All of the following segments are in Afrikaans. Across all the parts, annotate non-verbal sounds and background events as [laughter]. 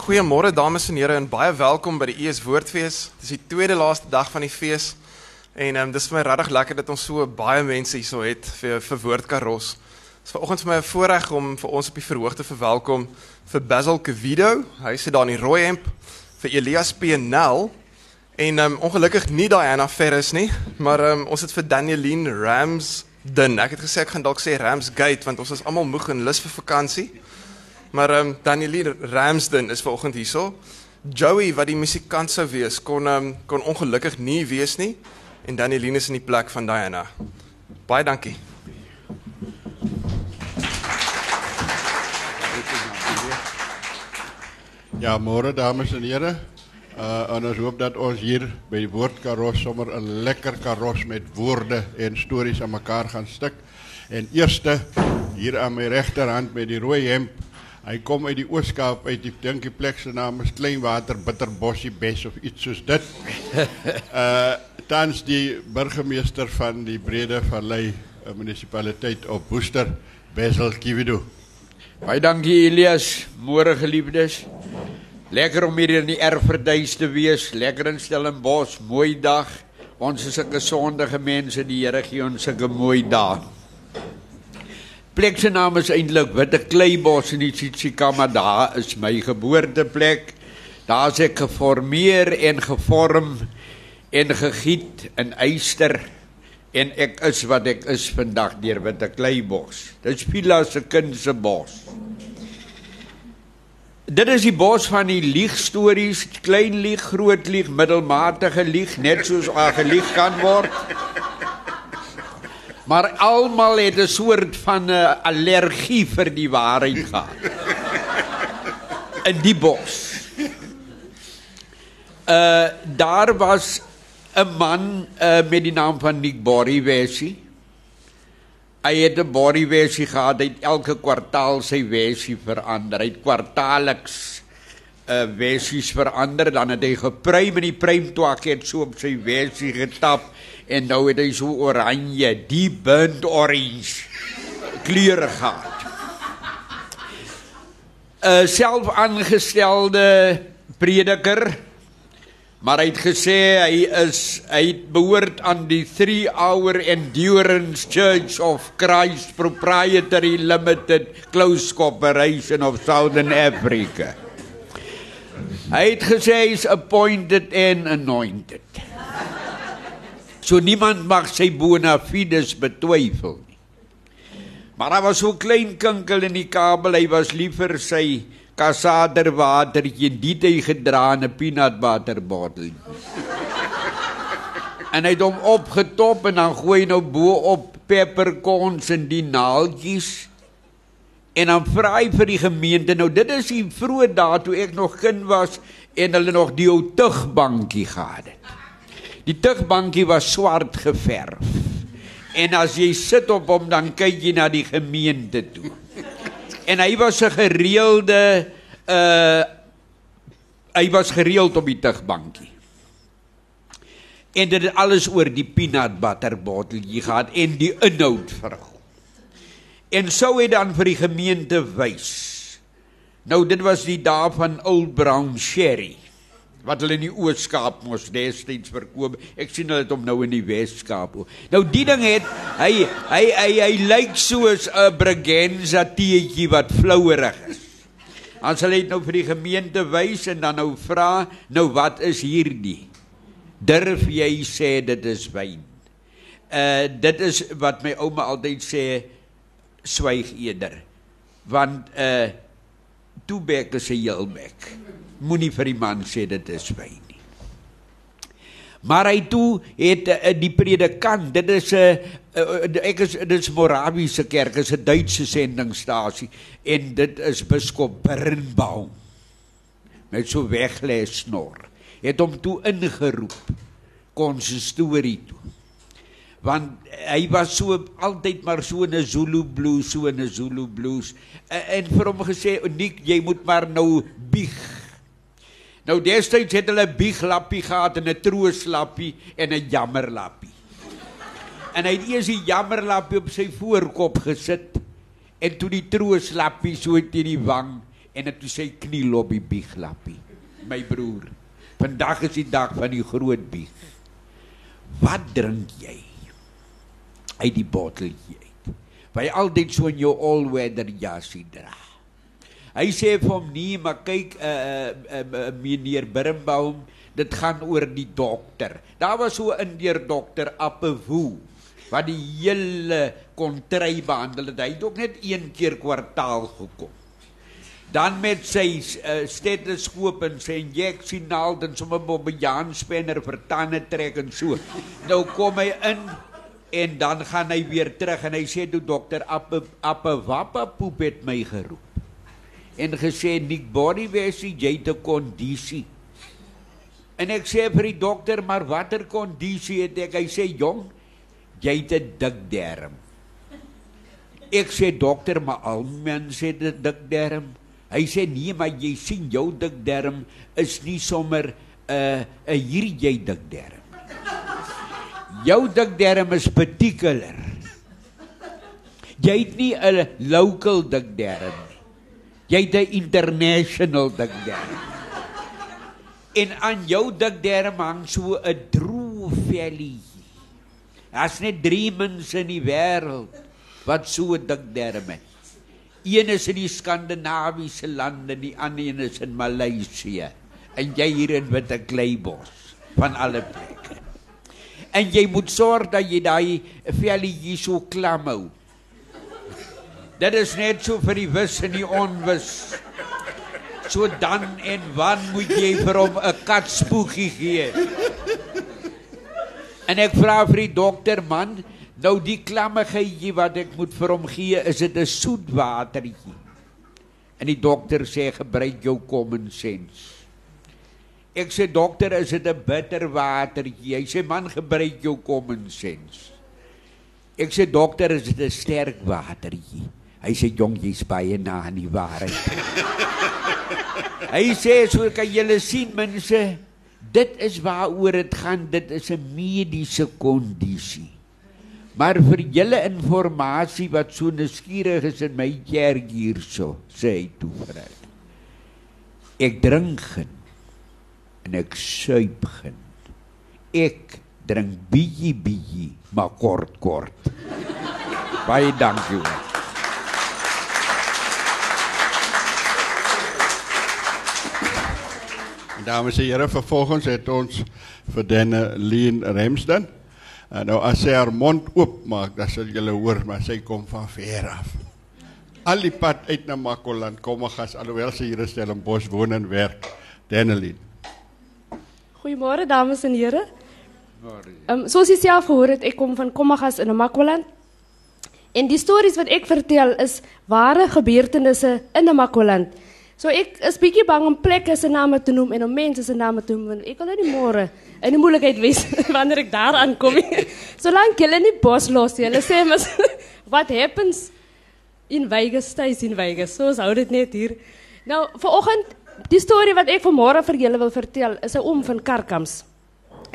Goeiemôre dames en here en baie welkom by die ES Woordfees. Dis die tweede laaste dag van die fees. En ehm um, dis vir my regtig lekker dat ons so baie mense hierso het vir vir Woordkaros. Dis vanoggend vir my 'n voorreg om vir ons op die verhoog te verwelkom vir Basil Kevido. Hy sit daar in die rooi hemp vir Elias PNL en ehm um, ongelukkig nie Diana Ferris nie, maar ehm um, ons het vir Danieline Rams dan ek het gesê ek gaan dalk sê Ramsgate want ons is almal moeg en lus vir vakansie. Maar ehm um, Danielie Ramsden is vanoggend hierso. Joey wat die musikant sou wees kon um, kon ongelukkig nie wees nie en Danieline is in die plek van Diana. Baie dankie. Ja, môre dames en here. Uh en ons hoop dat ons hier by die woordkaros sommer 'n lekker karos met woorde en stories aan mekaar gaan stik. En eerste hier aan my regterhand met die rooi hemp Hy kom uit die Ooskaap uit. Ek dink die plek se naam is Kleinwater Bitterbossie Bes of iets soos dit. [laughs] uh tans die burgemeester van die Brede Vallei uh, munisipaliteit op Woester, Basil Kiwido. Baie dankie Elias. Môre geliefdes. Lekker om hier in die erfverduis te wees. Lekker in Stellenbosch. Mooi dag. Ons is 'n gesondige mense. Die Here gee ons 'n mooi dag plek se naam is eintlik Witte Kleibos in die Tsitsikamma. Daar is my geboorteplek. Daar's ek geformeer en gevorm en gegiet in yster en ek is wat ek is vandag deur Witte Kleibos. Dis Pila se kind se bos. Dit is die bos van die liegstories, klein lieg, groot lieg, middelmatige lieg, net soos 'n gelieg kan word. Maar almal het 'n soort van 'n uh, allergie vir die waarheid gehad. In die bos. Uh daar was 'n man uh, met die naam van Nick Borriwesi. Hy het 'n Borriwesi gehad, hy het elke kwartaal sy wesie verander. Hy het kwartaalliks uh wesies verander, dan het hy gepruim in die pruimtwak het so op sy wesie getap en nou het hy so oranje, die burnt orange kleure gehad. 'n selfaangestelde prediker maar hy het gesê hy is hy behoort aan die 3 hour endurance church of Christ proprietary limited close corporation of southern africa hy het gesê hy's appointed and anointed So niemand mag sy bona fides betwyfel nie. Maar daar was so klein kinkel in die kabel, hy was liever sy kasader watertjie dit hy gedra in 'n peanut butter bottel. en hy het hom opgetop en dan gooi nou bo op peppercorns en die naaltjies. En dan vra hy vir die gemeente, nou dit is die vroeë dae toe ek nog kind was en hulle nog die ou tugbankie gehad het. Die tugbankie was swart geverf. En as jy sit op hom dan kyk jy na die gemeente toe. En hy was 'n gereelde uh hy was gereeld op die tugbankie. En dit het alles oor die peanut butter botteltjie gehad en die inhoud vir hom. En sou hy dan vir die gemeente wys. Nou dit was die dae van Old Brown Sherry wat hulle in die Oos-Kaap mos destyds verkoop. Ek sien hulle het hom nou in die Wes-Kaap. Nou die ding het hy hy hy hy, hy lyk soos 'n Bregenza teetjie wat flouerig is. As hulle dit nou vir die gemeente wys en dan nou vra, nou wat is hierdie? Durf jy sê dit is wyn? Uh dit is wat my ouma altyd sê swyg eerder. Want uh toe bek is 'n heelbek moenie vir die man sê dit is wyn nie. Maar hy toe het uh, die predikant, dit is 'n uh, uh, ek is dit is Morawiese kerk, is 'n Duitse sendingstasie en dit is biskop Birnbaum met so weglê snor. Het hom toe ingeroep kon se storie toe. Want hy was so altyd maar so 'n Zulu blues, so 'n Zulu blues en vir hom gesê, "Nik, jy moet maar nou bieg." Nou destyds het hulle 'n bieglappie gehad en 'n trooslappie en 'n jammerlappie. En hy het eers die jammerlappie op sy voorkop gesit en toe die trooslappie so teen die wang en het toe sy kniel op die bieglappie. My broer, vandag is die dag van die groot bieg. Wat drink jy? Uit die botteltjie uit. Hy altyd so in jou all-weather jasie dra. Hy sê vir hom nee, maar kyk uh, uh, uh, meneer Birnbaum, dit gaan oor die dokter. Daar was so 'n deur dokter Appewoe wat die hele kontry behandel het. Hy het ook net een keer kwartaal gekom. Dan met sy uh, stetoskoop en sy injeksie naald en sommer op 'n jaanspanner vir tande trek en so. Nou kom hy in en dan gaan hy weer terug en hy sê toe dokter Appe Appe Wappa poep het my geroep. En gesê Nick Body Wesie jy te kondisie. En ek sê vir die dokter maar watter kondisie het ek? Hy sê jong, jy het 'n dik darm. Ek sê dokter, maar al mense het 'n dik darm. Hy sê nee, maar jy sien jou dik darm is nie sommer 'n uh, 'n hier jy dik darm. Jou dik darm is particular. Jy het nie 'n local dik darm nie. Jy het 'n international dik darm. En aan jou dik darm hang so 'n droë vellie. Daar's net drie mense in die wêreld wat so dik darm het. Een is in die Skandinawiese lande, die ander een is in Maleisië. En jy hier in Witte Kleibos van alle plekke. En jy moet sorg dat jy daai vellie hier so klam hou. Dit is net so vir die wis en die onwis. So dan en wan moet jy vir hom 'n katspoegie gee. En ek vra vir die dokter man, nou die klammigheidjie wat ek moet vir hom gee, is dit 'n soetwatertjie? En die dokter sê gebruik jou common sense. Ek sê dokter, is dit 'n bitterwatertjie? Hy sê man, gebruik jou common sense. Ek sê dokter, is dit 'n sterk watertjie? Hy sê jong, jy's baie na aan die waarheid. Hy sê so kan julle sien mense, dit is waaroor dit gaan, dit is 'n mediese kondisie. Maar vir julle inligting wat so nuuskierig is in my kerk hierso, sê hy toe vir hulle. Ek drink geen en ek suip geen. Ek drink bietjie bietjie, maar kort kort. Baie dankie. Hoor. Dames en heren, vervolgens het ons vir denne Leen Remsden. En nou as sy haar mond oopmaak, dan sal julle hoor, maar sy kom van ver af. Al die pad uit na Makoland, Kommagas, alhoewel sy hier in Stellenbosch woon en werk. Denneleen. Goeiemôre dames en here. Môre. Ehm um, soos jy self gehoor het, ek kom van Kommagas in Namakwaland. En die stories wat ek vertel is ware gebeurtenisse in Namakwaland. So ek is bietjie bang om plekke se name te noem en om mense se name te noem. Ek wil nou nie môre in die moeilikheid wees [laughs] wanneer ek daar aankom. [laughs] Solank julle nie bos los. Hulle sê mos [laughs] what happens in Vegas stays in Vegas. So hou dit net hier. Nou, vanoggend die storie wat ek vanmôre vir julle wil vertel is 'n oom van Karkams.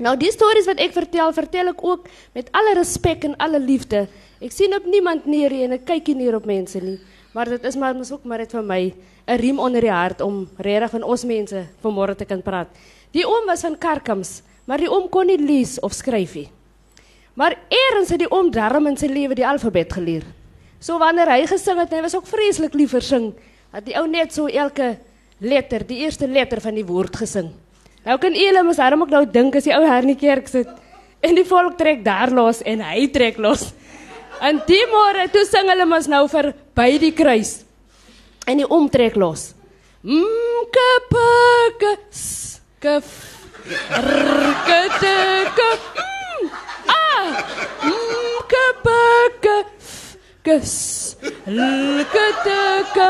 Nou die stories wat ek vertel, vertel ek ook met alle respek en alle liefde. Ek sien op niemand neer en ek kyk nie neer op mense nie. Maar dit is maar mos ook maar net vir my 'n riem onder die hart om regtig van ons mense vanmôre te kan praat. Die oom was van Karkams, maar die oom kon nie lees of skryf nie. Maar eers het die oom darm in sy lewe die alfabet geleer. So wanneer hy gesing het, hy was ook vreeslik lief vir sing, het die ou net so elke letter, die eerste letter van die woord gesing. Nou kan julle mos daarom ook nou dink as die ou her in die kerk sit en die volk trek daar los en hy trek los. En die môre toe sing hulle mos nou vir by die kruis. En die omtrek los. Mkapaka skaf rkataka ah mkapaka gas lkataka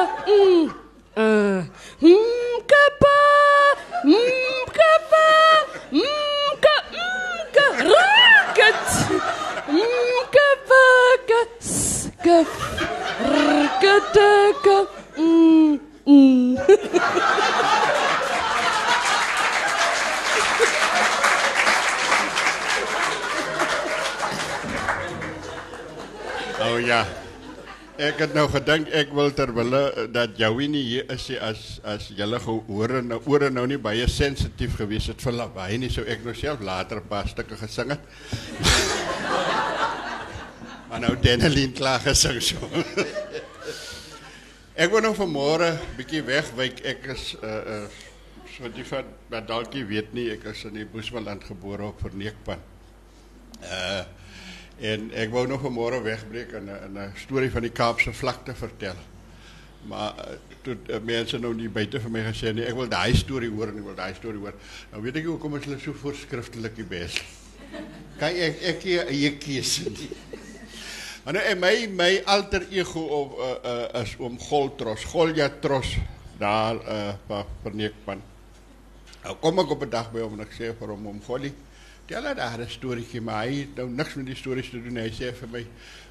ah mkapa mkapa mka mka rakat mkapaka skaf rkataka Mm, mm. oh ja. Ek het nou gedink ek wil terwille dat Joey nie hier is nie as as julle gehoor en nou ore nou nie baie sensitief gewees het vir lawaai nie, sou ek nou self later 'n paar stukke gesing nou Denelin klaar gesing so. ek wil nou vanmôre bietjie wegwyk. Ek is uh uh so die van wat dalk jy weet nie, ek is in die Boesmanland gebore op Verneekpan. Uh En ek wou nog vanmôre wegbreek en 'n 'n storie van die Kaapse vlakte vertel. Maar toe uh, mense nou nie buite vir my gesê nie, ek wil daai storie hoor en ek wil daai storie hoor. Nou weet ek hoekom is hulle so voorskriftelik die bes. Kan ek ek hier kies nie. Maar nou my my alter ego of uh, uh, is oom Goltros, Goljatros daar uh vir Verneekpan. Nou kom ek op 'n dag by hom en ek sê vir hom om Gollie Tel haar daar 'n storieetjie, maar hy het nou niks met die stories te doen. Hy sê vir my: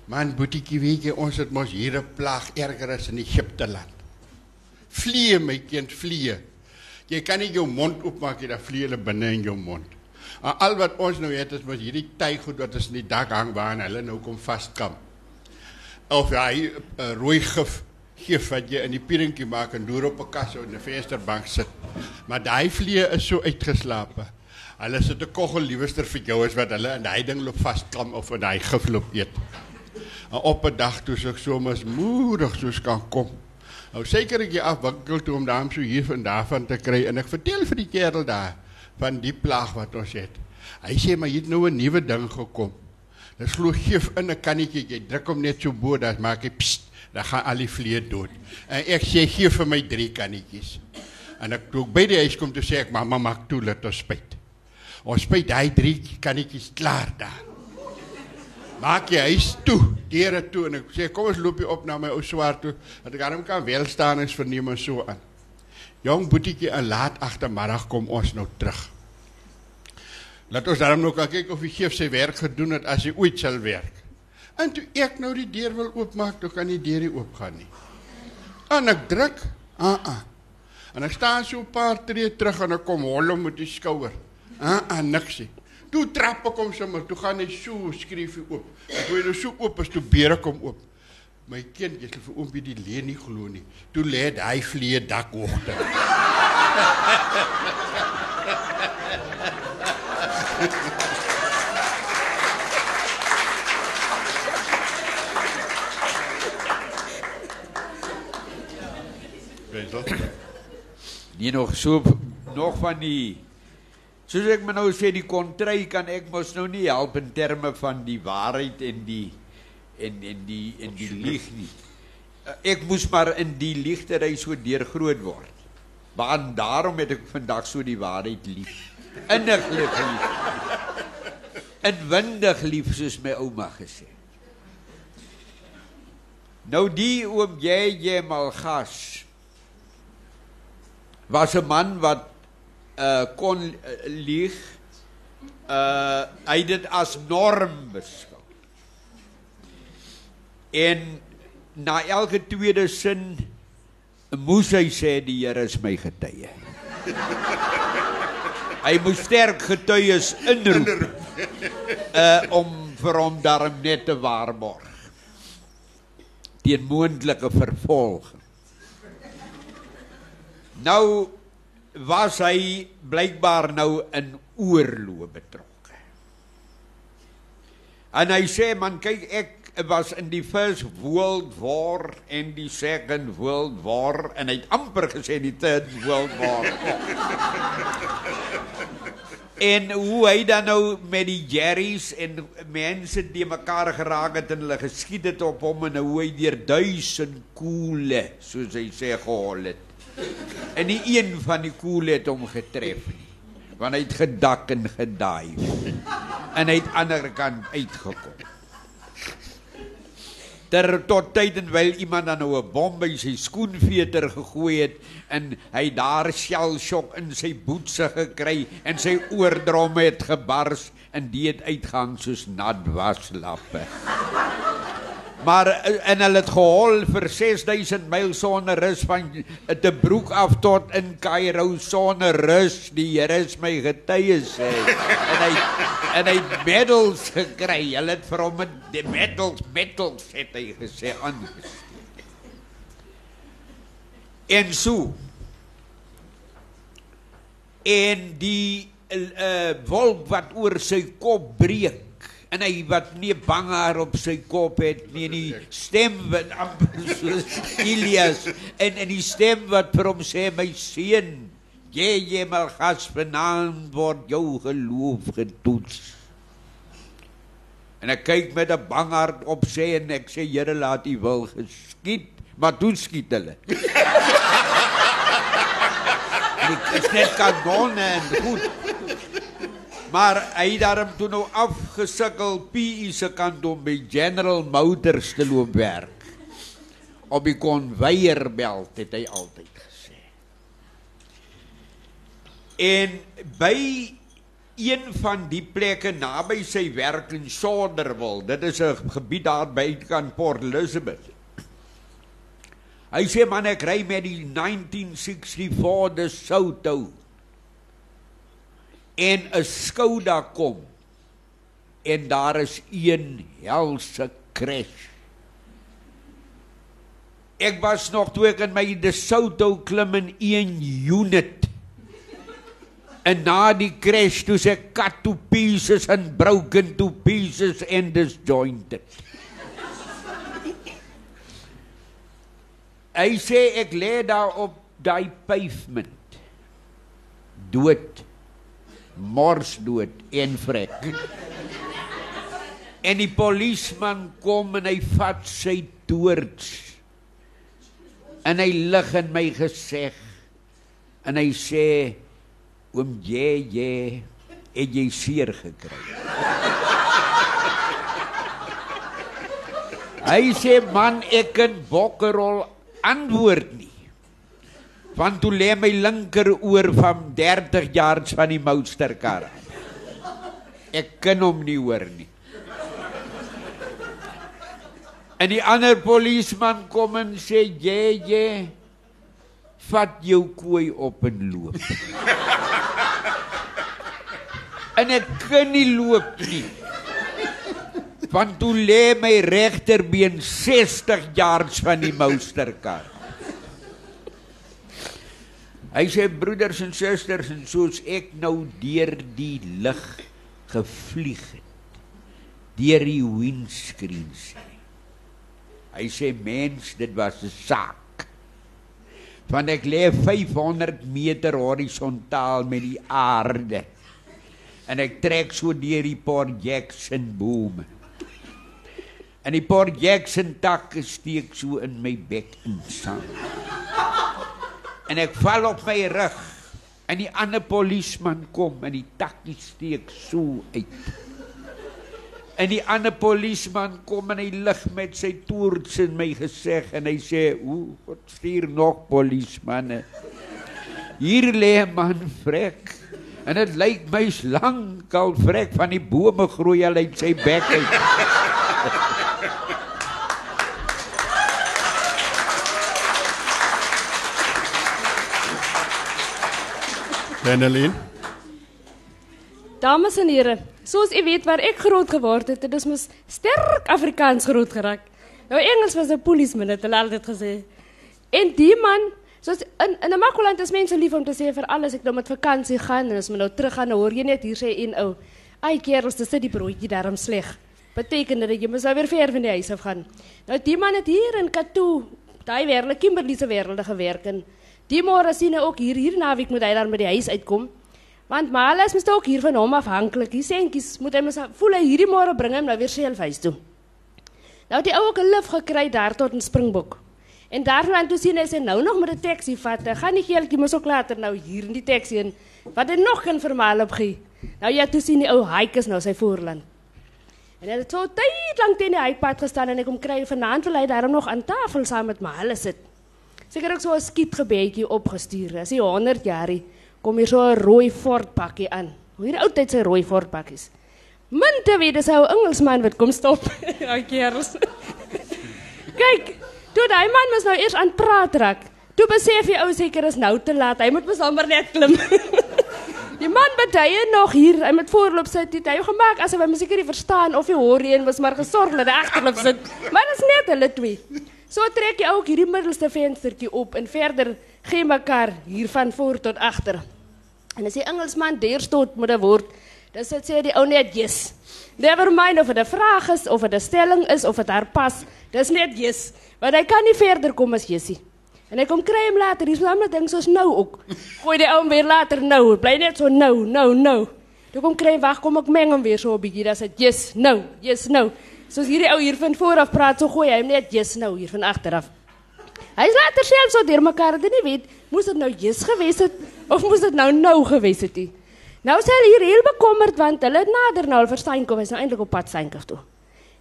"Man, boetiekie, weet jy, ons het mos hier 'n plaag erger as in Egipte land. Vliee, my kind, vliee. Jy kan nie jou mond oopmaak nie, dan vliee hulle binne in jou mond. En al wat ons nou het is mos hierdie tygoed wat is in die dak hang waar hulle nou kom vaskam. Of hy uh, rooi gif gif wat jy in die pierentjie maak en deur op 'n kas of 'n vensterbank sit. Maar daai vliee is so uitgeslape. Hulle sit 'n koggel liewerster vir jou as wat hulle in hy ding loop vasklam of in hy gif loop eet. En op 'n dag toe ek so mismoedig soos kan kom. Nou seker ek jy afwinkel toe om daarom so hier van daarvan te kry en ek vertel vir die kerel daar van die plaag wat ons het. Hy sê maar hier het nou 'n nuwe ding gekom. Dit glo gif in 'n kannetjie, jy druk hom net so bo, dan maak hy pst, dan gaan al die vlee dood. En ek sê gee vir my 3 kannetjies. En ek toe by die huis kom toe sê ek mamma maak toe laat ons spyt. Ons spyt daai drie kannetjies klaar daar. Maak jy huis toe, deure toe en ek sê kom ons loop hier op na my ou swaar toe dat ek aan hom kan wel staan en verneem en so aan. Jong boetiekie, 'n laat agtermiddag kom ons nou terug. Laat ons daarom nou kyk of hy gee sy werk gedoen het as hy ooit sal werk. En toe ek nou die deur wil oopmaak, toe kan die deur nie oopgaan nie. En ek druk, ah ah. En ek staan so 'n paar tree terug en ek kom hol hom met die skouer. Ah, ah niks nie. Toe trap ek hom sommer, toe gaan hy so skreefie oop. Toe hy nou so oop is, toe beer ek hom oop. My kind, jy sal vir oompie die leë nie glo nie. Toe lê hy vlee dak [laughs] Nie nog so nog van die Soos ek nou sê die kontry kan ek mos nou nie help in terme van die waarheid en die en en die en die lieg nie. Eh, ek moes maar in die liegtery so deur groot word. Want daarom het ek vandag so die waarheid lief. Innig lief. Inwendig lief soos my ouma gesê. Nou die oom jy jy mal gas was 'n man wat uh kon uh, lieg uh hy dit as norm beskou. En na elke tweede sin moes hy sê die Here is my getuie. Hy moes sterk getuies inroep uh [laughs] om vir hom daarom net te waarborg teen moontlike vervolging. Nou was hy blykbaar nou in oorlog betrokke. En hy sê man kyk ek was in die first world war en die second world war en hy het amper gesê die third world war. [laughs] en hoe hy dan nou met die jerrys en mense die mekaar geraak het en hulle geskiet het op hom en hoe hy deur duisend koele soos hy sê gehol het. En nie een van die koele het hom getref nie. Want hy het gedak en gedaai. En hy het aan die ander kant uitgekom. Ter tot tyd en wyl iemand dan nou 'n bom by sy skoenveter gegooi het en hy daar shell shock in sy boetse gekry en sy oordrom het gebars en dit uitgang soos nat waslappe. Maar eh, en hulle het gehol vir 6000 myl sonder rus van te broek af tot in Kaïro sonder rus. Die Here is my getuie sê. En hy en hy medals gekry. Hulle het vir hom die medals medals het hy gesê. En so en die uh, wolk wat oor sy kop breek en hy wat nie banger op sy kop het nie en die stem wat amper soos Elias en en die stem wat vir hom sê my seun jy jy mal gas vanaand word jou geloof getoets. En ek kyk met 'n bang hart op sê en ek sê Here laat u wil geskied. Maar toe skiet hulle. [laughs] Dit is net kanonne en goed Maar hy daarom toe nou afgesukkel PE se kant om by General Motors te loop werk. Op die konveierbelt het hy altyd gesê. En by een van die plekke naby sy werk in Soderwil, dit is 'n gebied daar by kan Port Elizabeth. Hy sê man ek ry met die 1964 De Soto en 'n Skoda kom en daar is een helse crash. Ek was nog toe ek in my DeSoto klim in 1 unit. En na die crash toe se cut to pieces and broken to pieces and disjointed. Hy sê ek lê daar op daai pavement. Dood morsdood en vrek. En die polisieman kom en hy vat sy toorts. En hy lig in my gesig. En hy sê oom jy jy het jy seer gekry. hy sê man ek kan bokkerol antwoord nie. Want toe lê my linker oor van 30 jaar van die mousterkar. Ek kan hom nie hoor nie. En die ander polisieman kom en sê jy jy vat jou kooi op en loop. en ek kan nie loop nie. Want toe lê my regterbeen 60 jaar van die mousterkar. Hy sê broeders en susters en soos ek nou deur die lug gevlieg het deur die windscreen sê. Hy sê mens dit was 'n saak. Want ek lê 500 meter horisontaal met die aarde. En ek trek so deur die Port Jackson boom. En die Port Jackson tak steek so in my bek in saam en ek val op my rug en die ander polisieman kom en die takkie steek so uit. En die ander polisieman kom en hy lig met sy toorts in my gesig en hy sê: "O, God stuur nog polisiemanne. Hier lê 'n man vrek." En dit lyk my's lank al vrek van die bome groei al uit sy bek uit. Denelin. Dames en here, soos u weet waar ek groot geword het, dit is mos sterk Afrikaans groot geraak. Nou Engels was 'n policeman het hulle altyd gesê. En die man, soos in in 'n Makwaland is mense lief om te sê vir alles ek nou met vakansie gaan en as my nou terug gaan, hoor jy net hier sê en ou, ai kerels, dis die broodjie daarom sleg. Beteken dit jy moet nou weer ver van die huis af gaan. Nou die man het hier in Katu, daai wêreld Kimberley se wêrelde gewerk en Die môre sien hy ook hier hier naweek moet hy dan by die huis uitkom. Want Malas moet ook hier van hom afhanklik. Die seentjies moet hy mos voel hy hierdie môre bring hom nou weer self huis toe. Nou die ou ook 'n lift gekry daar tot in Springbok. En daarna toe sien hy sy nou nog met 'n taxi vat. Gaan die geeltjie mos ook later nou hier in die taxi en wat hy nog kan vermaal opgee. Nou ja, toe sien die ou hike is nou sy voorland. En hy het so tyd lank teen die hikepad gestaan en ek kom kry vanaand wil hy daarom nog aan tafel saam met Malas sit. Seker ook so 'n skietgebedjie opgestuur. As hy 100 jaar is, kom hier so 'n rooi Ford pakkie aan. Hoe hier oud tyd se rooi Ford pakkies. Min te weet dis ou Engelsman wat kom stop. [laughs] Ja, kerels. [laughs] Kyk, toe daai man mos nou eers aan praat raak. Toe besef die ou seker is nou te laat. Hy moet mos sommer net klim. [laughs] die man betye nog hier. Hy moet voorloop sit. Dit hy gemaak asof hy musiek nie verstaan of hy hoor nie en was maar gesorg dat hy agterloop sit. Maar dit is net hulle twee. So trek jy ook hierdie middelste venstertjie op en verder gee mekaar hier van voor tot agter. En as die Engelsman deurstoot met 'n woord, dan sê die ou net yes. Never mind of dit 'n vraag is of dit 'n stelling is of dit haar pas. Dis net yes, want hy kan nie verder kom as Jessie. En hy kom kry hom later, dis nou net ding soos nou ook. Gooi die ou weer later nou, bly net so nou, nou, nou. Toe kom kry wag, kom ek meng hom weer so 'n bietjie, dan sê yes, nou, yes, nou. Soos hierdie ou hier van voor af praat, so gooi hy hom net yes nou hier van agter af. Hy is later self so deur mekaar, dit nie weet, moes dit nou yes gewees het of moes dit nou nou gewees het nie. Nou sê hy hier heel bekommerd want hulle nader nou al versteinkom, hy's nou eintlik op pad Steinkof toe.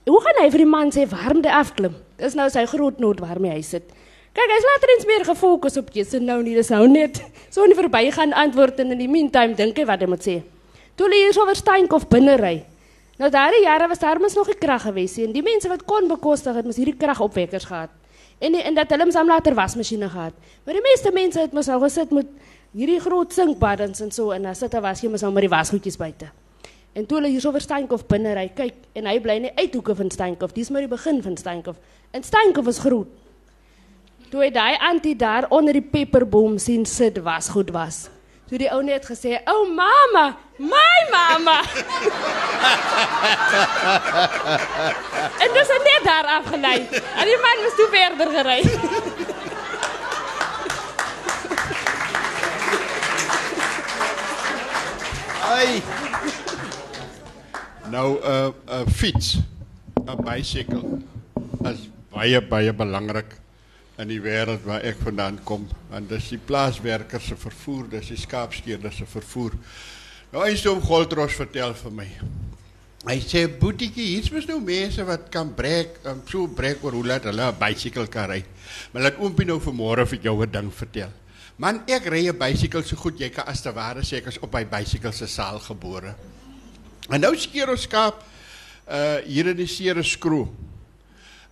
En hoe gaan hy vir die man sê waarom hy afklim? Dis nou sy groot nood waarmee hy sit. Kyk, hy's later eens meer gefokus op Jesus nou nie, dis nou net so nie verbygaan antwoord en in die meantime dink hy wat hy moet sê. Toe hy hier so oor Steinkof binne ry. Nou daardie jare was daar mos nog nie krag gewees nie en die mense wat kon bekostig het, mos hierdie kragopwekkers gehad. En die, en dat hulle mos later wasmasjiene gehad. Maar die meeste mense het mos nou gesit met hierdie groot sinkbaddens en so en dan sit was jy mos nou met die wasgoedjies buite. En toe hulle hier so oor Steinkof binne ry, kyk en hy bly nie uithoeke van Steinkof, dis maar die begin van Steinkof. En Steinkof is groot. Toe hy daai antie daar onder die peperboom sien sit was goed was. Toe die ou net gesê, "O oh, mamma, my mamma." [laughs] en dis net daar afgelei. En die man moes toe verder gery. Ai. Nou 'n uh, 'n uh, fiets, 'n bicycle is baie baie belangrik in die wêreld waar ek vandaan kom. Want dis die plaaswerkers se vervoer, dis die skaapskeerders se vervoer. Nou eens om Goldros vertel vir my. Hy sê boetiekie, hier's mos nou mense wat kan breek, um, so breek oor hoe laat hulle 'n bicycle kan ry. Maar laat oompie nou vanmôre vir jou 'n ding vertel. Man, ek ry 'n bicycle so goed jy kan as te ware sê ek is op my bicycle se saal gebore. En nou skeer ons skaap uh hier in die Sere Skroo.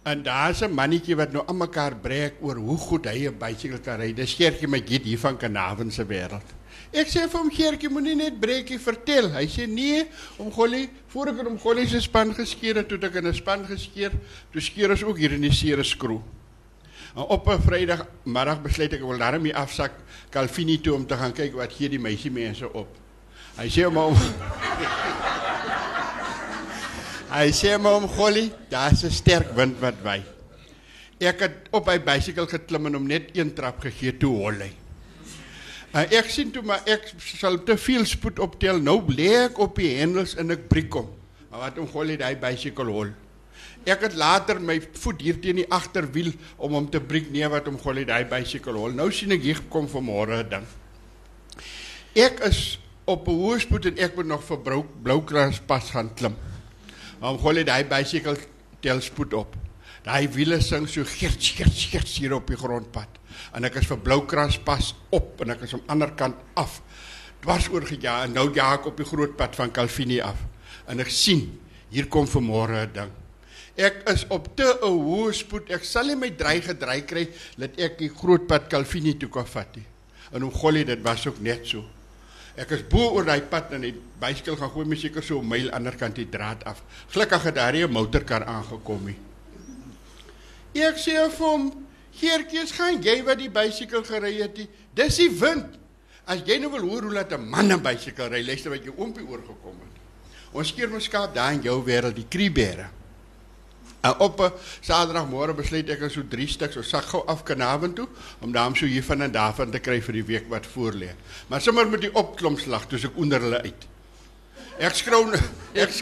En daar's 'n mannetjie wat nou aan mekaar breek oor hoe goed hy 'n bicycle kan ry. Dis Gertjie Magiet hier van Kanaven se wêreld. Ek sê vir hom Gertjie moenie net breekie vertel. Hy sê nee, om Gollie, voor ek hom Gollie se span geskeer het, toe ek in 'n span geskeer, toe skeer ons ook hier in die Sere Skroo. En op 'n Vrydag middag besluit ek wil daarmee afsak Calvini toe om te gaan kyk wat gee die meisie mense op. Hy sê hom om [laughs] Hy sê my om Gollie, daar's 'n sterk wind wat waai. Ek het op my bicycle geklim en hom net een trap gegee toe hol hy. En ek sien toe maar ek sal te veel spoed optel. Nou lê ek op die hendels en ek breek hom. Wat om Gollie daai bicycle hol. Ek het later my voet hier teen die agterwiel om hom te breek nee wat om Gollie daai bicycle hol. Nou sien ek hier kom vanmôre 'n ding. Ek is op 'n hoë spoed en ek moet nog vir Blou Bloukrans pas gaan klim. Om Gollie daai bicycle tel spoed op. Daai wiele sing so gerts gerts gerts hier op die grondpad. En ek is vir Bloukrans pas op en ek is aan die ander kant af. Dwars oor gejaag en nou jaag ek op die groot pad van Calvini af. En ek sien hier kom vanmôre 'n ding. Ek is op te 'n hoë spoed. Ek sal nie my dry gedry kry dat ek die groot pad Calvini toe kan vat nie. En hoe Gollie dit was ook net so. Ek is bo oor daai pad en die bicycle gaan gooi my seker so 'n myl ander kant die draad af. Gelukkig het daar 'n motorkar aangekom nie. Ek sê vir hom, "Geertjies, gaan jy wat die bicycle gery het? Dis die wind. As jy nou wil hoor hoe laat 'n man 'n bicycle ry, luister wat jy oompie oorgekom het. Ons keer mos skaap daar in jou wêreld die Kriebere. En op Saterdagmôre besluit ek so 3 stuks, ons sak gou af Kanaven toe om daarom so hier van en daarvan te kry vir die week wat voorlê. Maar sommer met die opklimslag, toe ek onder hulle uit. Ek skroon [laughs] ek,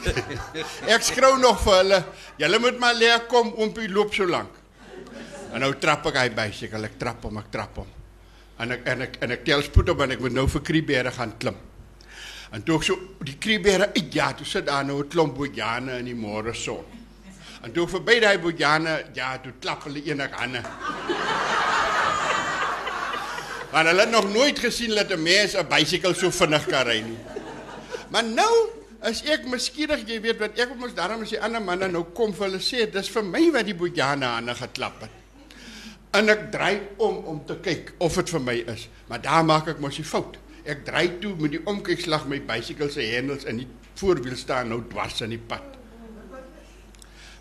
[laughs] ek skroon nog vir hulle. Julle moet maar leer kom oompie loop so lank. En nou trap ek hy bicycle, ek trap hom, ek trap hom. En ek en ek en ek tel spoed op en ek moet nou vir Kriebere gaan klim. En toe ek so die Kriebere uit ja, toe sit daar nou 'n klomp bojane in die môre son. En toe verby daai bojane, ja, toe klap hulle enig hande. Want hulle het nog nooit gesien dat 'n mens 'n bicycle so vinnig kan ry nie. Maar nou as ek miskienig jy weet wat ek mos daarom as die ander manne nou kom vir hulle sê dis vir my wat die bojane aan geklap het. En ek draai om om te kyk of dit vir my is, maar daar maak ek mos die fout. Ek draai toe met die omkykslag my bicycle se hendels in die voorwiel staan nou dwars in die pad.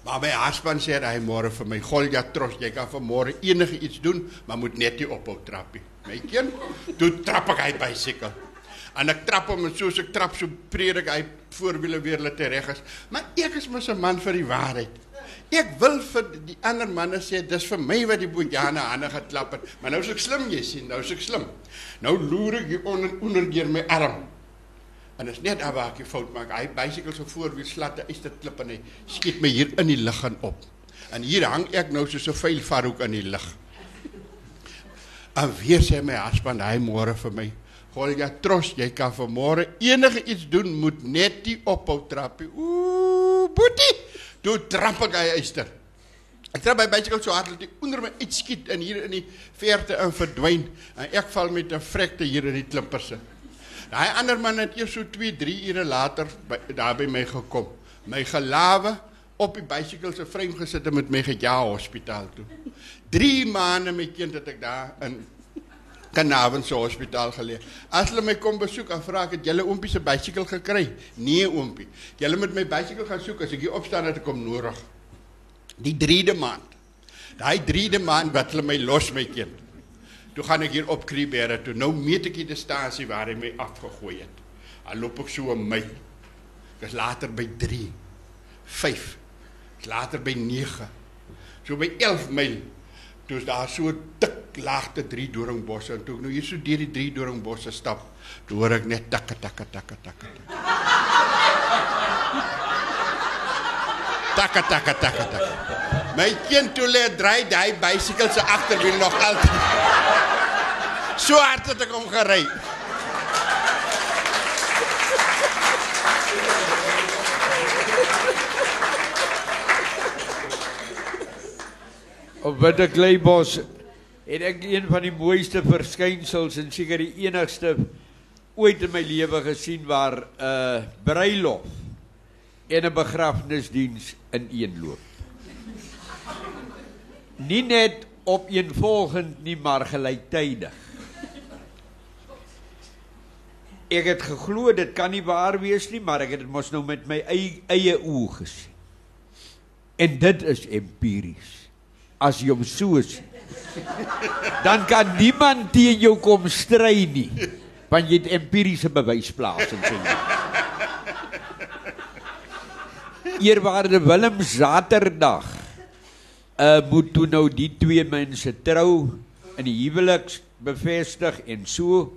Maar my husband sê hy môre vir my Golja tros, jy kan vir môre enige iets doen, maar moet net nie ophou trappie. My kind, toe trap ek hy bicycle. En ek trap hom en soos ek trap so predik hy voorwiele weer laat reg is. Maar ek is mos 'n man vir die waarheid. Ek wil vir die ander manne sê dis vir my wat die bojane hande geklap het, maar nou is ek slim jy sien, nou is ek slim. Nou loer ek hier onder onder deur my arm. En dit is net daar waar ek fout maak. Hy bicycle so voorwiel slat 'n eyster klip en hy skiet my hier in die lug gaan op. En hier hang ek nou soos 'n vuil varhoek in die lug. En weer sê my husband hy môre vir my, "Golja, tros, jy kan vir môre enige iets doen, moet net die ophou trappie." Ooh, boetie. Toe trap ek hy eyster. Ek trap my bicycle so hard dat hy onder my uitskiet en hier in die verte in verdwyn en ek val met 'n vrekte hier in die klippers. Daai ander man het eers so 2, 3 ure later by, daar by my gekom. My gelawe op die bicycle se frame gesit en met my geja hospitaal toe. 3 maande my kind het ek daar in Kanaven se hospitaal geleë. As hulle my kom besoek en vra ek het julle oompie se bicycle gekry? Nee oompie. Julle moet my bicycle gaan soek as ek hier opstaan ek kom nodig. Die 3de maand. Daai 3de maand wat hulle my los my kind. Toe gaan ek hier op Kriebere toe. Nou meet ek die distansie waar hy my afgegooi het. Dan loop ek so 'n my. Ek is later by 3. 5. Ek later by 9. So by 11 myl. Toe is daar so dik laagte 3 doringbosse en toe ek nou hier so deur die 3 doringbosse stap, toe hoor ek net takke takke takke takke. Takke takke takke takke. My kind toe lê dry daai bicycle se agterwiel nog altyd. So hard het ek hom gery. Op Witte Kleibos het ek een van die mooiste verskynsels en seker die enigste ooit in my lewe gesien waar 'n uh, bruilof en 'n begrafnisdiens in een loop. Nie net op een volgend nie maar gelyktydig. Ek het geglo dit kan nie waar wees nie, maar ek het dit mos nou met my eie, eie oë gesien. En dit is empiries as jy hom so sien. Dan kan niemand teen jou kom stry nie. Want jy het empiriese bewysplaas in sien. Eerwaarde Willem Saterdag. Uh moet toe nou die twee mense trou in die huweliks bevestig en so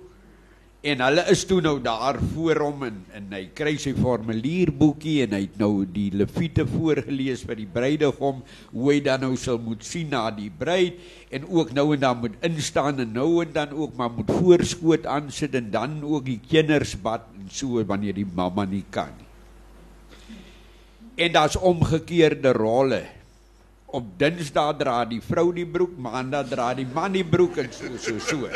En hulle is toe nou daar voor hom en en hy kry sy formulierboekie en hy het nou die leviete voorgeles vir die bruidegom hoe hy dan nou sal moet sien na die bruid en ook nou en dan moet instaan en nou en dan ook maar moet voorskoot aansit en dan ook die kinders bad en so wanneer die mamma nie kan nie. En daar's omgekeerde rolle. Op Dinsdae dra die vrou die broek, Maandag dra die man die broek en so so so.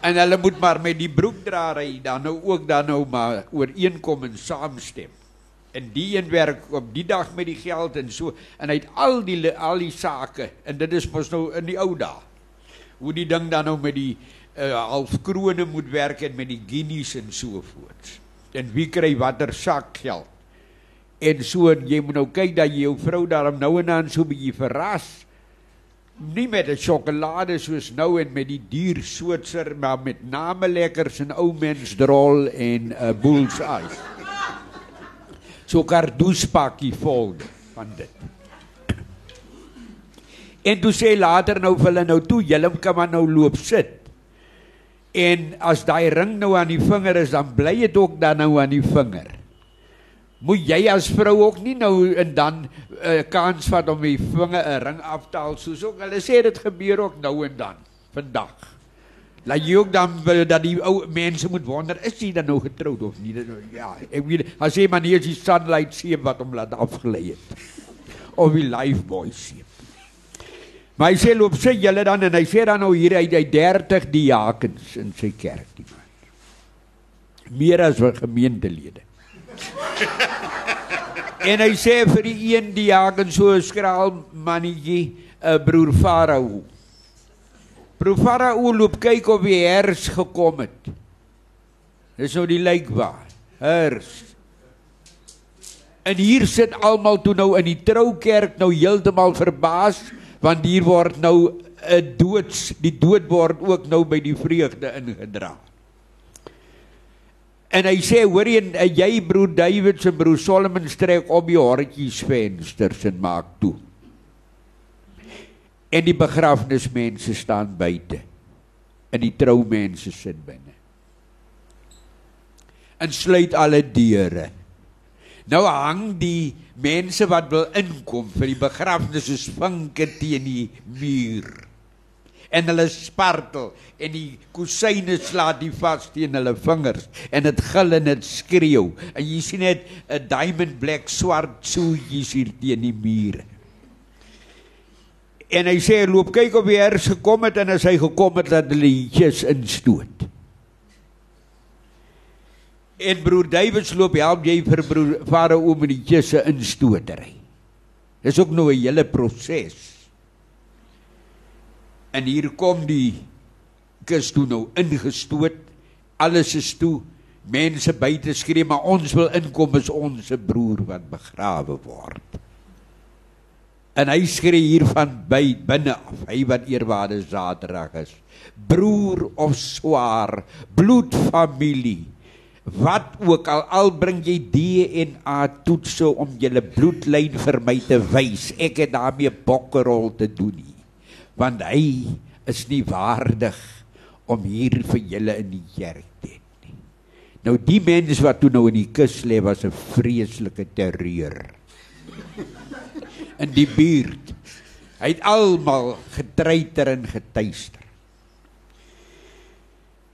En hulle moet maar met die broekdraer hy dan nou ook dan nou maar ooreenkom en saamstem. En die een werk op die dag met die geld en so en hy het al die al die sake en dit is mos nou in die ou dae. Hoe die ding dan nou met die uh, halfkrone moet werk en met die guineas en so voort. En wie kry watter sak geld? En so en jy moet nou kyk dat jy jou vrou daarom nou en dan so 'n bietjie verras nie met 'n sjokolade soos nou en met die duur Switser maar met name lekkers en ou mens drol en 'n uh, bulls eye. So kardoespakkie vol van dit. En toe sê later nou vir hulle nou toe, julle kan maar nou loop sit. En as daai ring nou aan die vinger is, dan bly dit ook dan nou aan die vinger moet jy as vrou ook nie nou en dan 'n uh, eh, kans vat om die vinge 'n ring af te haal soos ook hulle sê dit gebeur ook nou en dan vandag. Laat jy ook dan wil dat die ou mense moet wonder is hy dan nou getroud of nie? Ja, ek weet as jy maar as die sunlight sien wat hom laat afgelei het. Of die life boy sien. Maar hy sê loop sê julle dan en hy sê dan nou hier uit hy 30 diakens in sy kerk die man. Meer as wat gemeentelede. En hy sê vir die een diaken so 'n skraal mannetjie, 'n broer Farao. Broer Farao loop kyk of die hers gekom het. Dis nou die lijkbaar. Hers. En hier sit almal toe nou in die troukerk nou heeltemal verbaas want hier word nou 'n doods die dood word ook nou by die vreugde ingedra. En hy sê hoor jy jy broer David se broer Solomon strek op die hartjies vensters en maak toe. En die begrafnismense staan buite. En die troumense sit binne. En sluit alle deure. Nou hang die mense wat wil inkom vir die begrafnis soos vinke teen die muur. En hulle spartel en die kusyne slaat die vas teen hulle vingers en dit gil en dit skreeu. En jy sien net 'n diamond black swart soetjies hier teen die muur. En hy sê loop kyk of hy hers gekom het en as hy gekom het dat hulle liedjies instoot. En broer Davids loop help jy vir broer Farao met die jisse instotery. Dis ook nou 'n hele proses. En hier kom die kus toe nou ingestoot. Alles is toe. Mense buite skree maar ons wil inkom is ons se broer wat begrawe word. En hy skree hier van by binne af, hy wat eerwaarde Zaterdag is. Broer of swaar, bloedfamilie wat ook al al bring jy DNA toetse om julle bloedlyn vir my te wys ek het daarmee bokkerol te doen nie want hy is nie waardig om hier vir julle in die kerk te hê nie. Nou die mense wat toe nou in die kus lê was 'n vreeslike terreur. In die buurt. Hy het almal getreiter en getuister.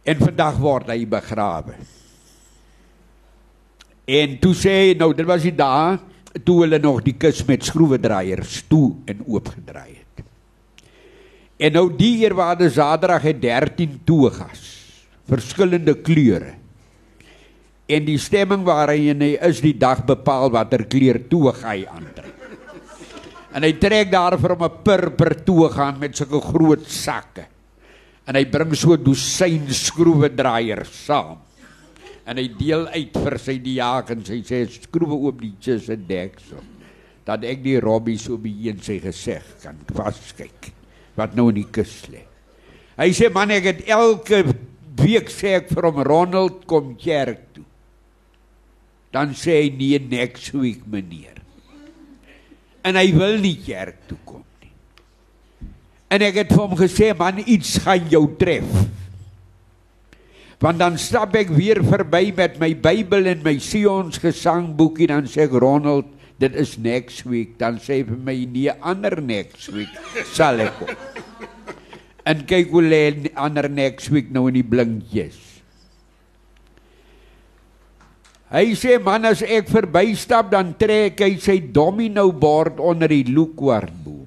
En vandag word hy begrawe. En toe sê nou dit was die dae toe hulle nog die kus met skroewedraaiers toe en oopgedraai het. En nou die eerwaarde Saterdag het 13 toegas, verskillende kleure. En die stemming waarin hy is die dag bepaal watter kleur toeg hy aantrek. En hy trek daar vir hom 'n purper toeg aan met sulke groot sakke. En hy bring so dosyn skroewedraaiers saam en hy deel uit vir sy diakens. Hy sê skroewe oop die en deksel. Dat ek die robbies op die een sy gesig kan vaskyk wat nou in die kus lê. Hy sê man ek het elke week sê ek vir hom Ronald kom kerk toe. Dan sê hy nee next week meneer. En hy wil nie kerk toe kom nie. En ek het vir hom gesê man iets gaan jou tref want dan stap ek weer verby met my Bybel en my Sions gesangboekie dan sê ek Ronald dit is next week. Dan sê vir my nee ander next week sal ek kom en kyk hoe lê ander next week nou in die blinkjies hy sê man as ek verbystap dan trek hy sy domino bord onder die lookwartboom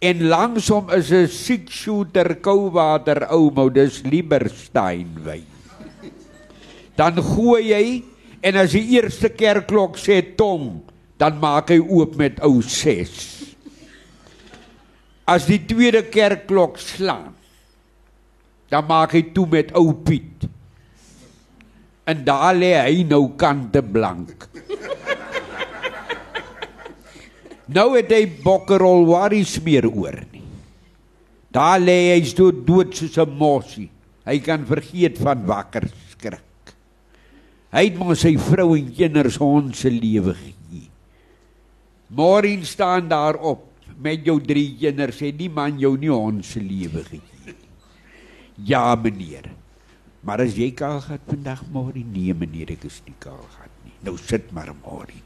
En langsom is 'n six shooter kouwater ou modus Lieberstein wyn. Dan gooi hy en as die eerste kerkklok sê tong, dan maak hy oop met ou 6. As die tweede kerkklok slaan, dan maak hy toe met ou Piet. En daar lê hy nou kante blank. Nou het hy bokkerol worries meer oor nie. Daar lê hy so dood soos 'n mossie. Hy kan vergeet van wakker skrik. Hy het mos sy vrou en kinders ons se lewe gegee. Môre staan daar op met jou drie kinders sê die man jou nie ons se lewe gegee. Ja meneer. Maar as jy kaal gaan vandag môre nee meneer ek is nie kaal gaan nie. Nou sit maar môre.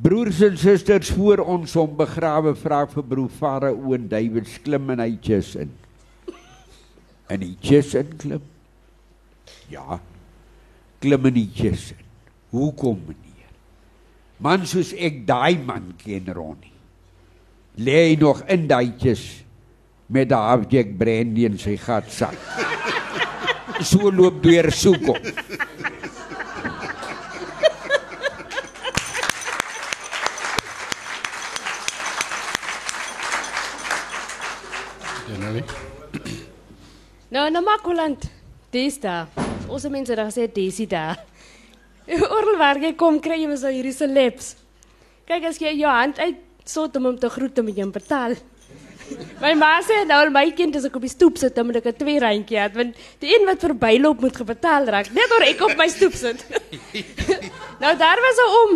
Broers en susters voor ons om begrawe vra vir broer Farao en David klim in hy chis in. En hy chis in klim. Ja klim in die jus in. Hoekom meneer? Man soos ek daai man ken Ronnie. Lê hy nog in daai jus met daai Jack Brandy in sy gatsak. [laughs] so loop deur soek hom. Janelle. No, no, Makuland. Die is daar. Ons mense daar gesê dis daar. [laughs] Oral waar jy kom kry jy mos nou hierdie celebs. Kyk as jy jou hand uit sot om hom te groet om jy hom betaal. [laughs] My ma sê nou my kind as ek op die stoep sit dan moet ek 'n twee randjie hê want die een wat verbyloop moet gebetaal raak net oor ek op my stoep sit. [laughs] nou daar was 'n om.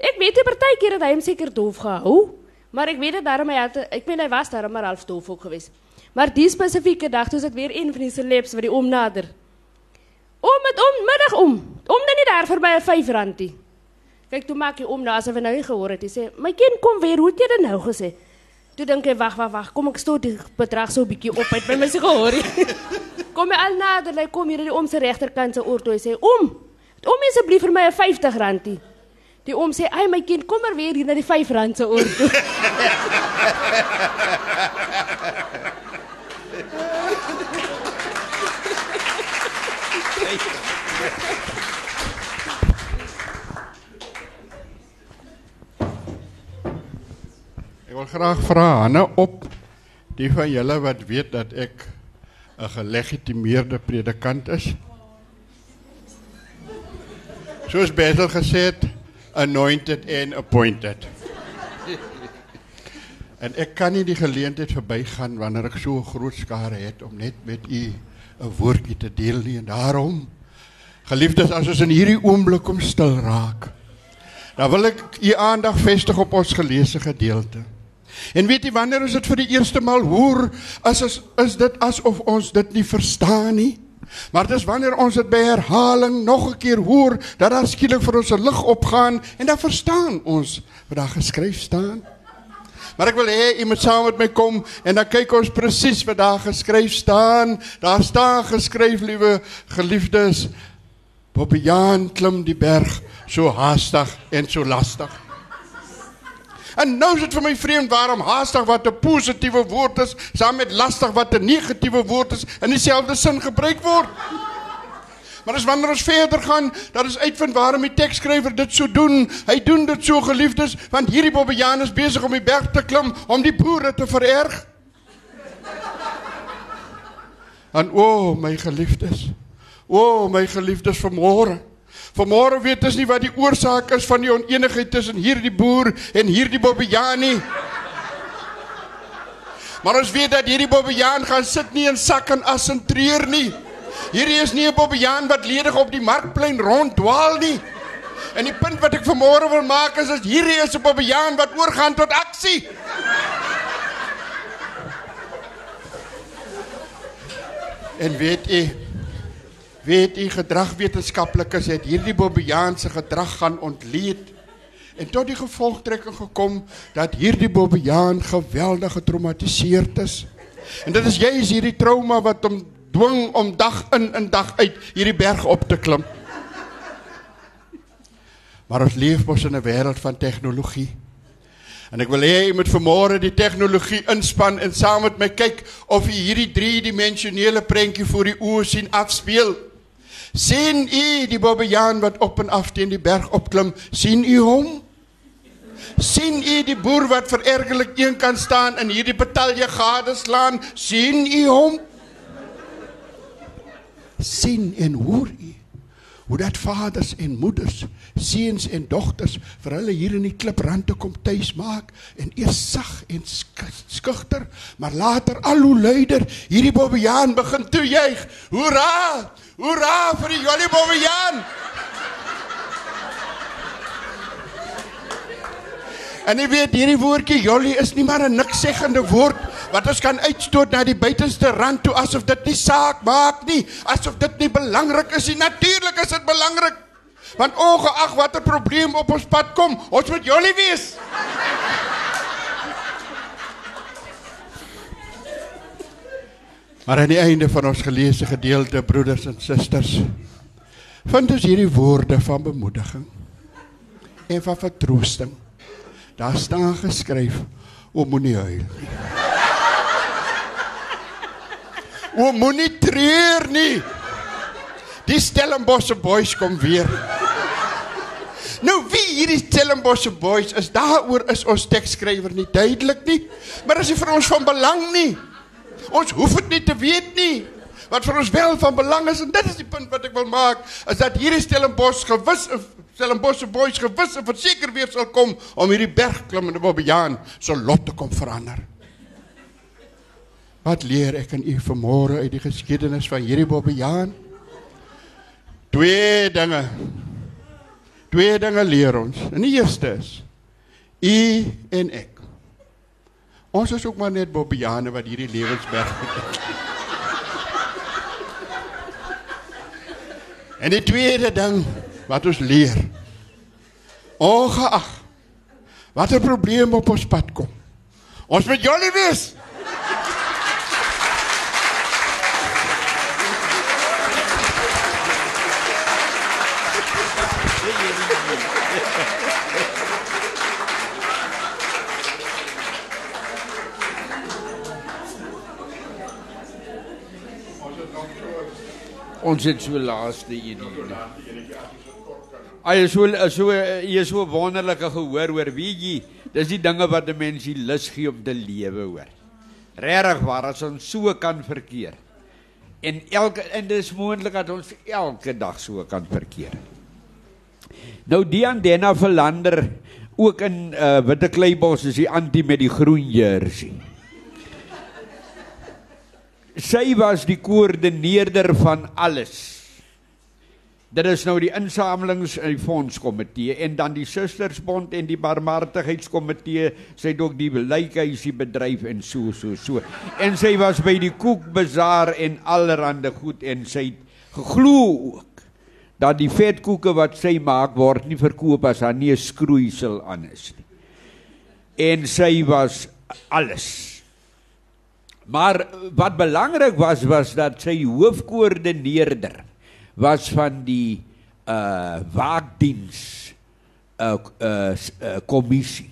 Ek weet 'n partykeer het hy hom seker doof gehou, maar ek weet dit daarom hy het ek weet hy was daarom maar half doof ook geweest. Maar die spesifieke dag toe is dit weer een van die celebs wat die om nader. Om met om middag om. Om dan nie daar vir my 'n 5 randie. Kyk toe maak hy om nou asof hy nou nie gehoor het. Hy sê: "My kind kom weer, hoe het jy dit nou gesê?" Toe dink hy: "Wag, wag, wag. Kom ek stoot die bedrag so 'n bietjie op uit by my se gehoor." [laughs] kom hy al nader, hy kom hier aan die om se regterkant se oor toe. Hy sê: "Om, om asseblief vir my 'n 50 randie." Die om sê: "Ai my kind, kom maar weer hier na die 5 rand se oor toe." [laughs] Ek wil graag vra Hanne op die van julle wat weet dat ek 'n gelegitimeerde predikant is. Soos Bethel gesê het, anointed and appointed. En ek kan nie die geleentheid verbygaan wanneer ek so 'n groot skare het om net met u 'n woordjie te deel nie en daarom geliefdes as ons in hierdie oomblik kom stil raak. Dan wil ek u aandag vestig op ons geleesde gedeelte. En weet jy wanneer ons dit vir die eerste maal hoor, as is, is dit asof ons dit nie verstaan nie. Maar dis wanneer ons dit by herhaling nog 'n keer hoor, dat daar skielik vir ons 'n lig opgaan en dan verstaan ons wat daar geskryf staan. Maar ek wil hê jy moet met my kom en dan kyk ons presies wat daar geskryf staan. Daar staan geskryf, liewe geliefdes, Bobbejaan klim die berg so haastig en so lastig. En nou is dit vir my vreemd waarom haastig wat 'n positiewe woord is, saam met lastig wat 'n negatiewe woord is, in dieselfde sin gebruik word. Maar as wanneer ons verder gaan, dat is uitvind waarom die teksskrywer dit so doen. Hy doen dit so geliefdes, want hierdie Bobbejaan is besig om die berg te klim om die boere te vererg. En o, oh, my geliefdes. O, oh, my geliefdes vanmôre. Vanmôre weet ons nie wat die oorsaak is van die onenigheid tussen hierdie boer en hierdie Bobbejaan nie. Maar ons weet dat hierdie Bobbejaan gaan sit nie in sak en as en treur nie. Hierdie is nie 'n Bobbejaan wat ledig op die markplein ronddwaal nie. En die punt wat ek vanmôre wil maak is dat hierdie is 'n Bobbejaan wat oorgaan tot aksie. En weet jy weet jy gedragwetenskaplikes het hierdie Bobbejaan se gedrag gaan ontleed en tot die gevolgtrekking gekom dat hierdie Bobbejaan geweldig getraumatiseerd is. En dit is juis hierdie trauma wat hom dwing om dag in en dag uit hierdie berg op te klim. Maar ons leef mos in 'n wêreld van tegnologie. En ek wil hê jy moet vanmôre die tegnologie inspann en saam met my kyk of jy hierdie driedimensionele prentjie voor die oë sien afspeel. sien u die Bobbejaan wat op en af teen die berg opklim? sien u hom? sien u die boer wat verergerlik een kan staan en hierdie betalje gade slaan? sien u hom? Sien en hoor u hoe dat vaders en moeders, seuns en dogters vir hulle hier in die kliprand te kom tuis maak en eers sag en skugter, maar later al hoe luider hierdie Bobbejaan begin toejuig. Hoera! Hoera vir die Jolly Bobbejaan! En jy weet hierdie woordjie jolly is nie maar 'n niksseggende woord wat ons kan uitstoot na die buitenste rand toe asof dit nie saak maak nie, asof dit nie belangrik is nie. Natuurlik is dit belangrik. Want ongeag watter probleem op ons pad kom, ons moet jolly wees. Maar aan die einde van ons geleesde gedeelte, broeders en susters, vind ons hierdie woorde van bemoediging en van vertroosting. Daar staan geskryf: "O moenie huil nie." O moenie treur nie. Die Stellenbosse boys kom weer. Nou wie hierdie Stellenbosse boys is, daaroor is ons teksskrywer nie duidelik nie, maar dit vir ons van belang nie. Ons hoef dit nie te weet nie. wat vir ons wel van belang is en dit is die punt wat ek wil maak, is dat hierdie Stellenbosch gewis Stellenbosch se boys gewis en verseker weer sal kom om hierdie bergklimmende Bobbejaan se lot te kom verander. Wat leer ek aan u vanmôre uit die geskiedenis van hierdie Bobbejaan? Twee dinge. Twee dinge leer ons. En die eerste is u en ek Ons is ook maar net Bobbejane wat hierdie lewensberg het. en die tweede ding wat ons leer. Ongeag watter probleem op ons pad kom. Ons moet jolly wees. Ons het so laaste een hier. Ai so so jy is so wonderlike gehoor hoor wie jy dis die dinge wat 'n mens die lus gee om te lewe hoor. Regtig waar as ons so kan verkeer. En elke en dis moontlik dat ons elke dag so kan verkeer. Nou Dian Denna Verlander ook in uh, Witte Kleibos is die anti met die groen jersey. Sy was die koördineerder van alles. Dit is nou die insamelings en die fondskomitee en dan die sustersbond en die barmhartigheidskomitee, sy het ook die lykhuisie bedryf en so so so. En sy was by die koekbazaar en allerhande goed en sy het geglo ook dat die vetkoeke wat sy maak word nie verkoop as daar nie 'n skroeisel aan is nie. En sy was alles. Maar wat belangrik was was dat sy hoofkoördineerder was van die uh waakdiens uh uh, uh kommissie.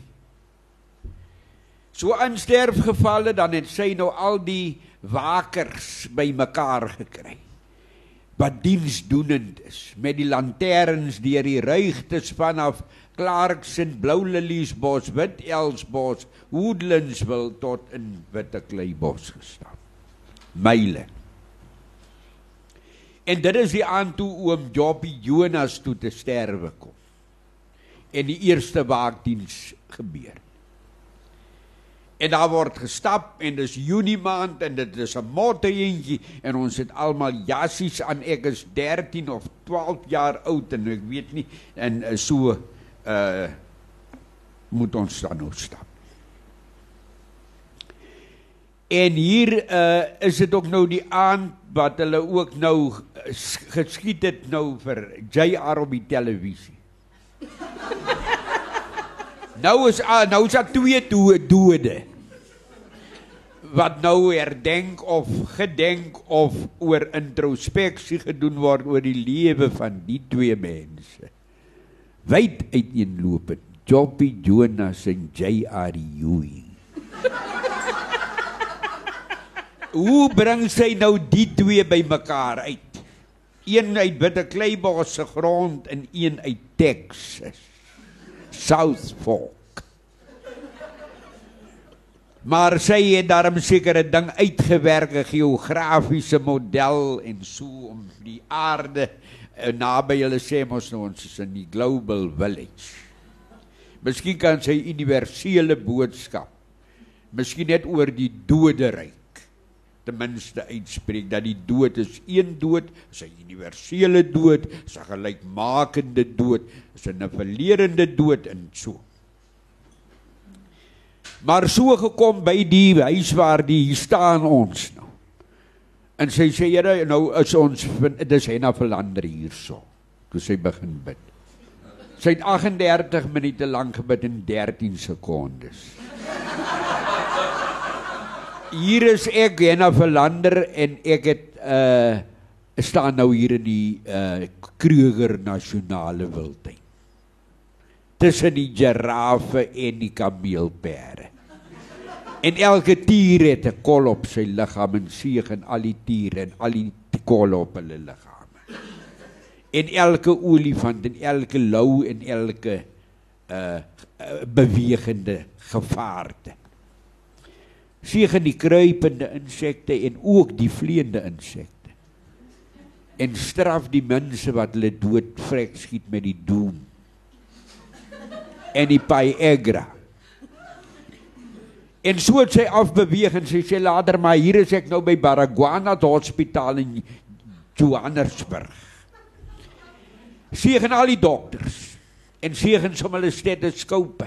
So in sterfgevalle dan het sy nou al die wakers bymekaar gekry wat diensdoenend is met die lanterns deur die ruigtes vanaf Clarkson, Blou Liliesbos, Wit Elsbos, Woodlandsville tot in Witte Kleibos gestap. Myle. En dit is die aand toe oom Joppie Jonas toe te sterwe kom. En die eerste waakdiens gebeur. En daar word gestap en dis Junie maand en dit is 'n motte eentjie en ons het almal jassies aan. Ek is 13 of 12 jaar oud en ek weet nie en eh, so uh moet ons dan nou stap. En hier uh is dit ook nou die aand wat hulle ook nou geskiet het nou vir JR op die televisie. [laughs] nou is uh, nou is daar twee dode wat nou herdenk of gedenk of oor introspeksie gedoen word oor die lewe van die twee mense. Wyd uiteenlopend, Joppy Jonas en J.R. Ewing. [laughs] Hoe bring sy nou die twee bymekaar uit? Een uit Witte Kleibos se grond en een uit Texas. South Fork. Maar sy het daarom sekere ding uitgewerk, 'n geografiese model en so om die aarde uh, naby hulle sê mos nou ons is in die global village. Miskien kan sy universele boodskap miskien net oor die doderyk ten minste uitspreek dat die dood is een dood, is 'n universele dood, is 'n gelykmakende dood, is 'n verlerende dood en so. Maar so gekom by die huis waar die hier staan ons nou. En sy sê Here, nou is ons dis Henna Verlander hierso. Toe sy begin bid. Sy het 38 minute lank gebid in 13 sekondes. Hier is ek Henna Verlander en ek het uh staan nou hier in die uh Kruger Nasionale Wildtuin. Tussen die giraffe en die kameelperde. En elke tier het 'n kol op sy liggaam en seeg en al die tiere en al die kolle op hulle liggame. En elke olifant en elke lou en elke uh bewegende gevaarte. Seeg in die kruipende insekte en ook die vleiende insekte. en straf die mense wat hulle dood vrek skiet met die doom en die Viagra. En so het sy afbeweeg en sy sê later maar hier is ek nou by Baragwana Hospitaal in Johannesburg. Sien al die dokters en sien sommer hulle stetoskope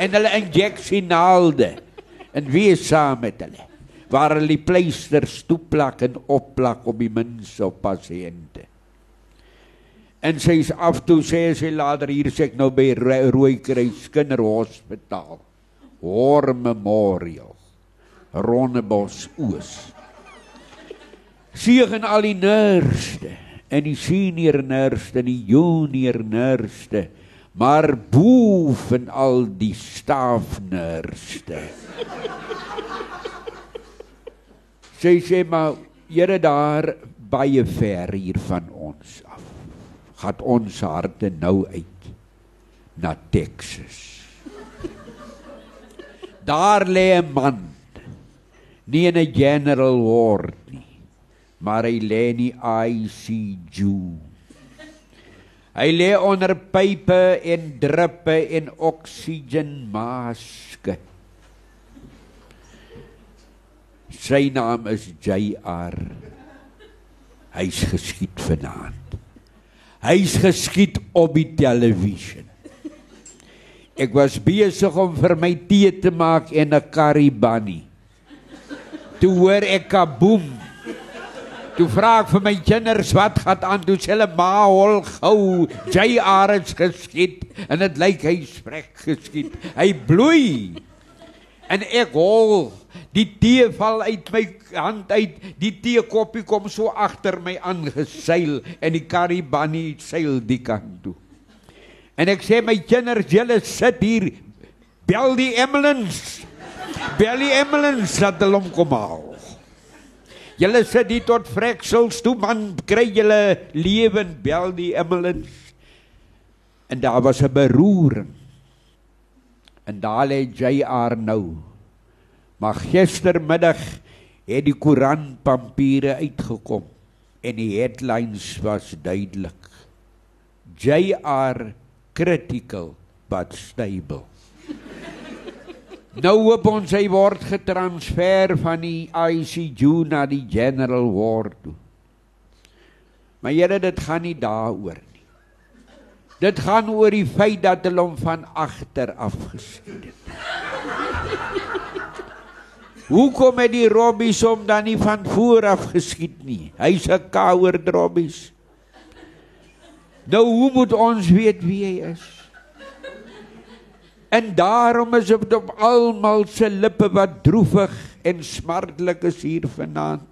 en hulle injeksienaalde en wie is saam met hulle waar hulle die pleisters toeplak en opplak op die op pasiënte. En sy is af toe sê sy later hier sê ek nou by Rooikruis Kinderhospitaal. Hoor Memorial. Rondebos Oos. Seën al die nurste en die senior nurste en die junior nurste maar boef en al die stafnurste. Sy sê maar Here daar baie ver hier van ons af. Gat ons harte nou uit na Texas. Daar lê 'n man nie in 'n general ward nie, maar hy lê in die ICU. Hy lê onder pype en druppe en oksigenmaske. Sy naam is JR. Hy's geskiet vanaand. Hy's geskiet op die televisie. Ek was besig om vir my tee te maak en 'n curry bunny. Toe hoor ek kaboom. Toe vra ek vir my kinders wat gaan aan toe hulle ma hol gou JR het geskiet en dit lyk hy sprek geskiet. Hy bloei. En ek hol die tee val uit my hand uit. Die teekoppie kom so agter my aangeseil en die curry bunny seil die kant toe. En ek sê my kinders, julle sit hier. Bel die ambulance. Bel die ambulance dat hulle hom kom haal. Julle sit hier tot vreksels toe man, kry julle lewend bel die ambulance. En daar was 'n beroering. En daar lê JR nou. Maar gistermiddag het die koerant papiere uitgekom en die headlines was duidelik. JR critical but stable. Nou hoop ons hy word getransfer van die ICU na die general ward toe. Maar Here, dit gaan nie daaroor nie. Dit gaan oor die feit dat hulle hom van agter af geskiet het. Hoekom het die Robbies hom dan nie van voor af geskiet nie? Hy's 'n kouer Robbies. Nou hoe moet ons weet wie hy is? En daarom is dit op almal se lippe wat droewig en smartlik is hier vanaand.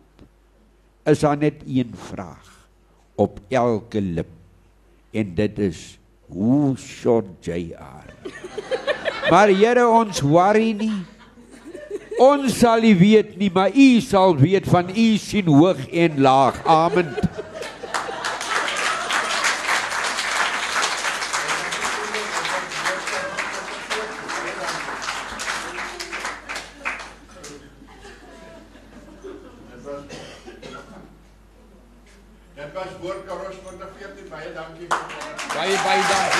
Is daar net een vraag op elke lip en dit is hoe shot JR. [laughs] Maar Here ons worry nie. Ons sal nie weet nie, maar U sal weet van U sien hoog en laag. Amen. Dit was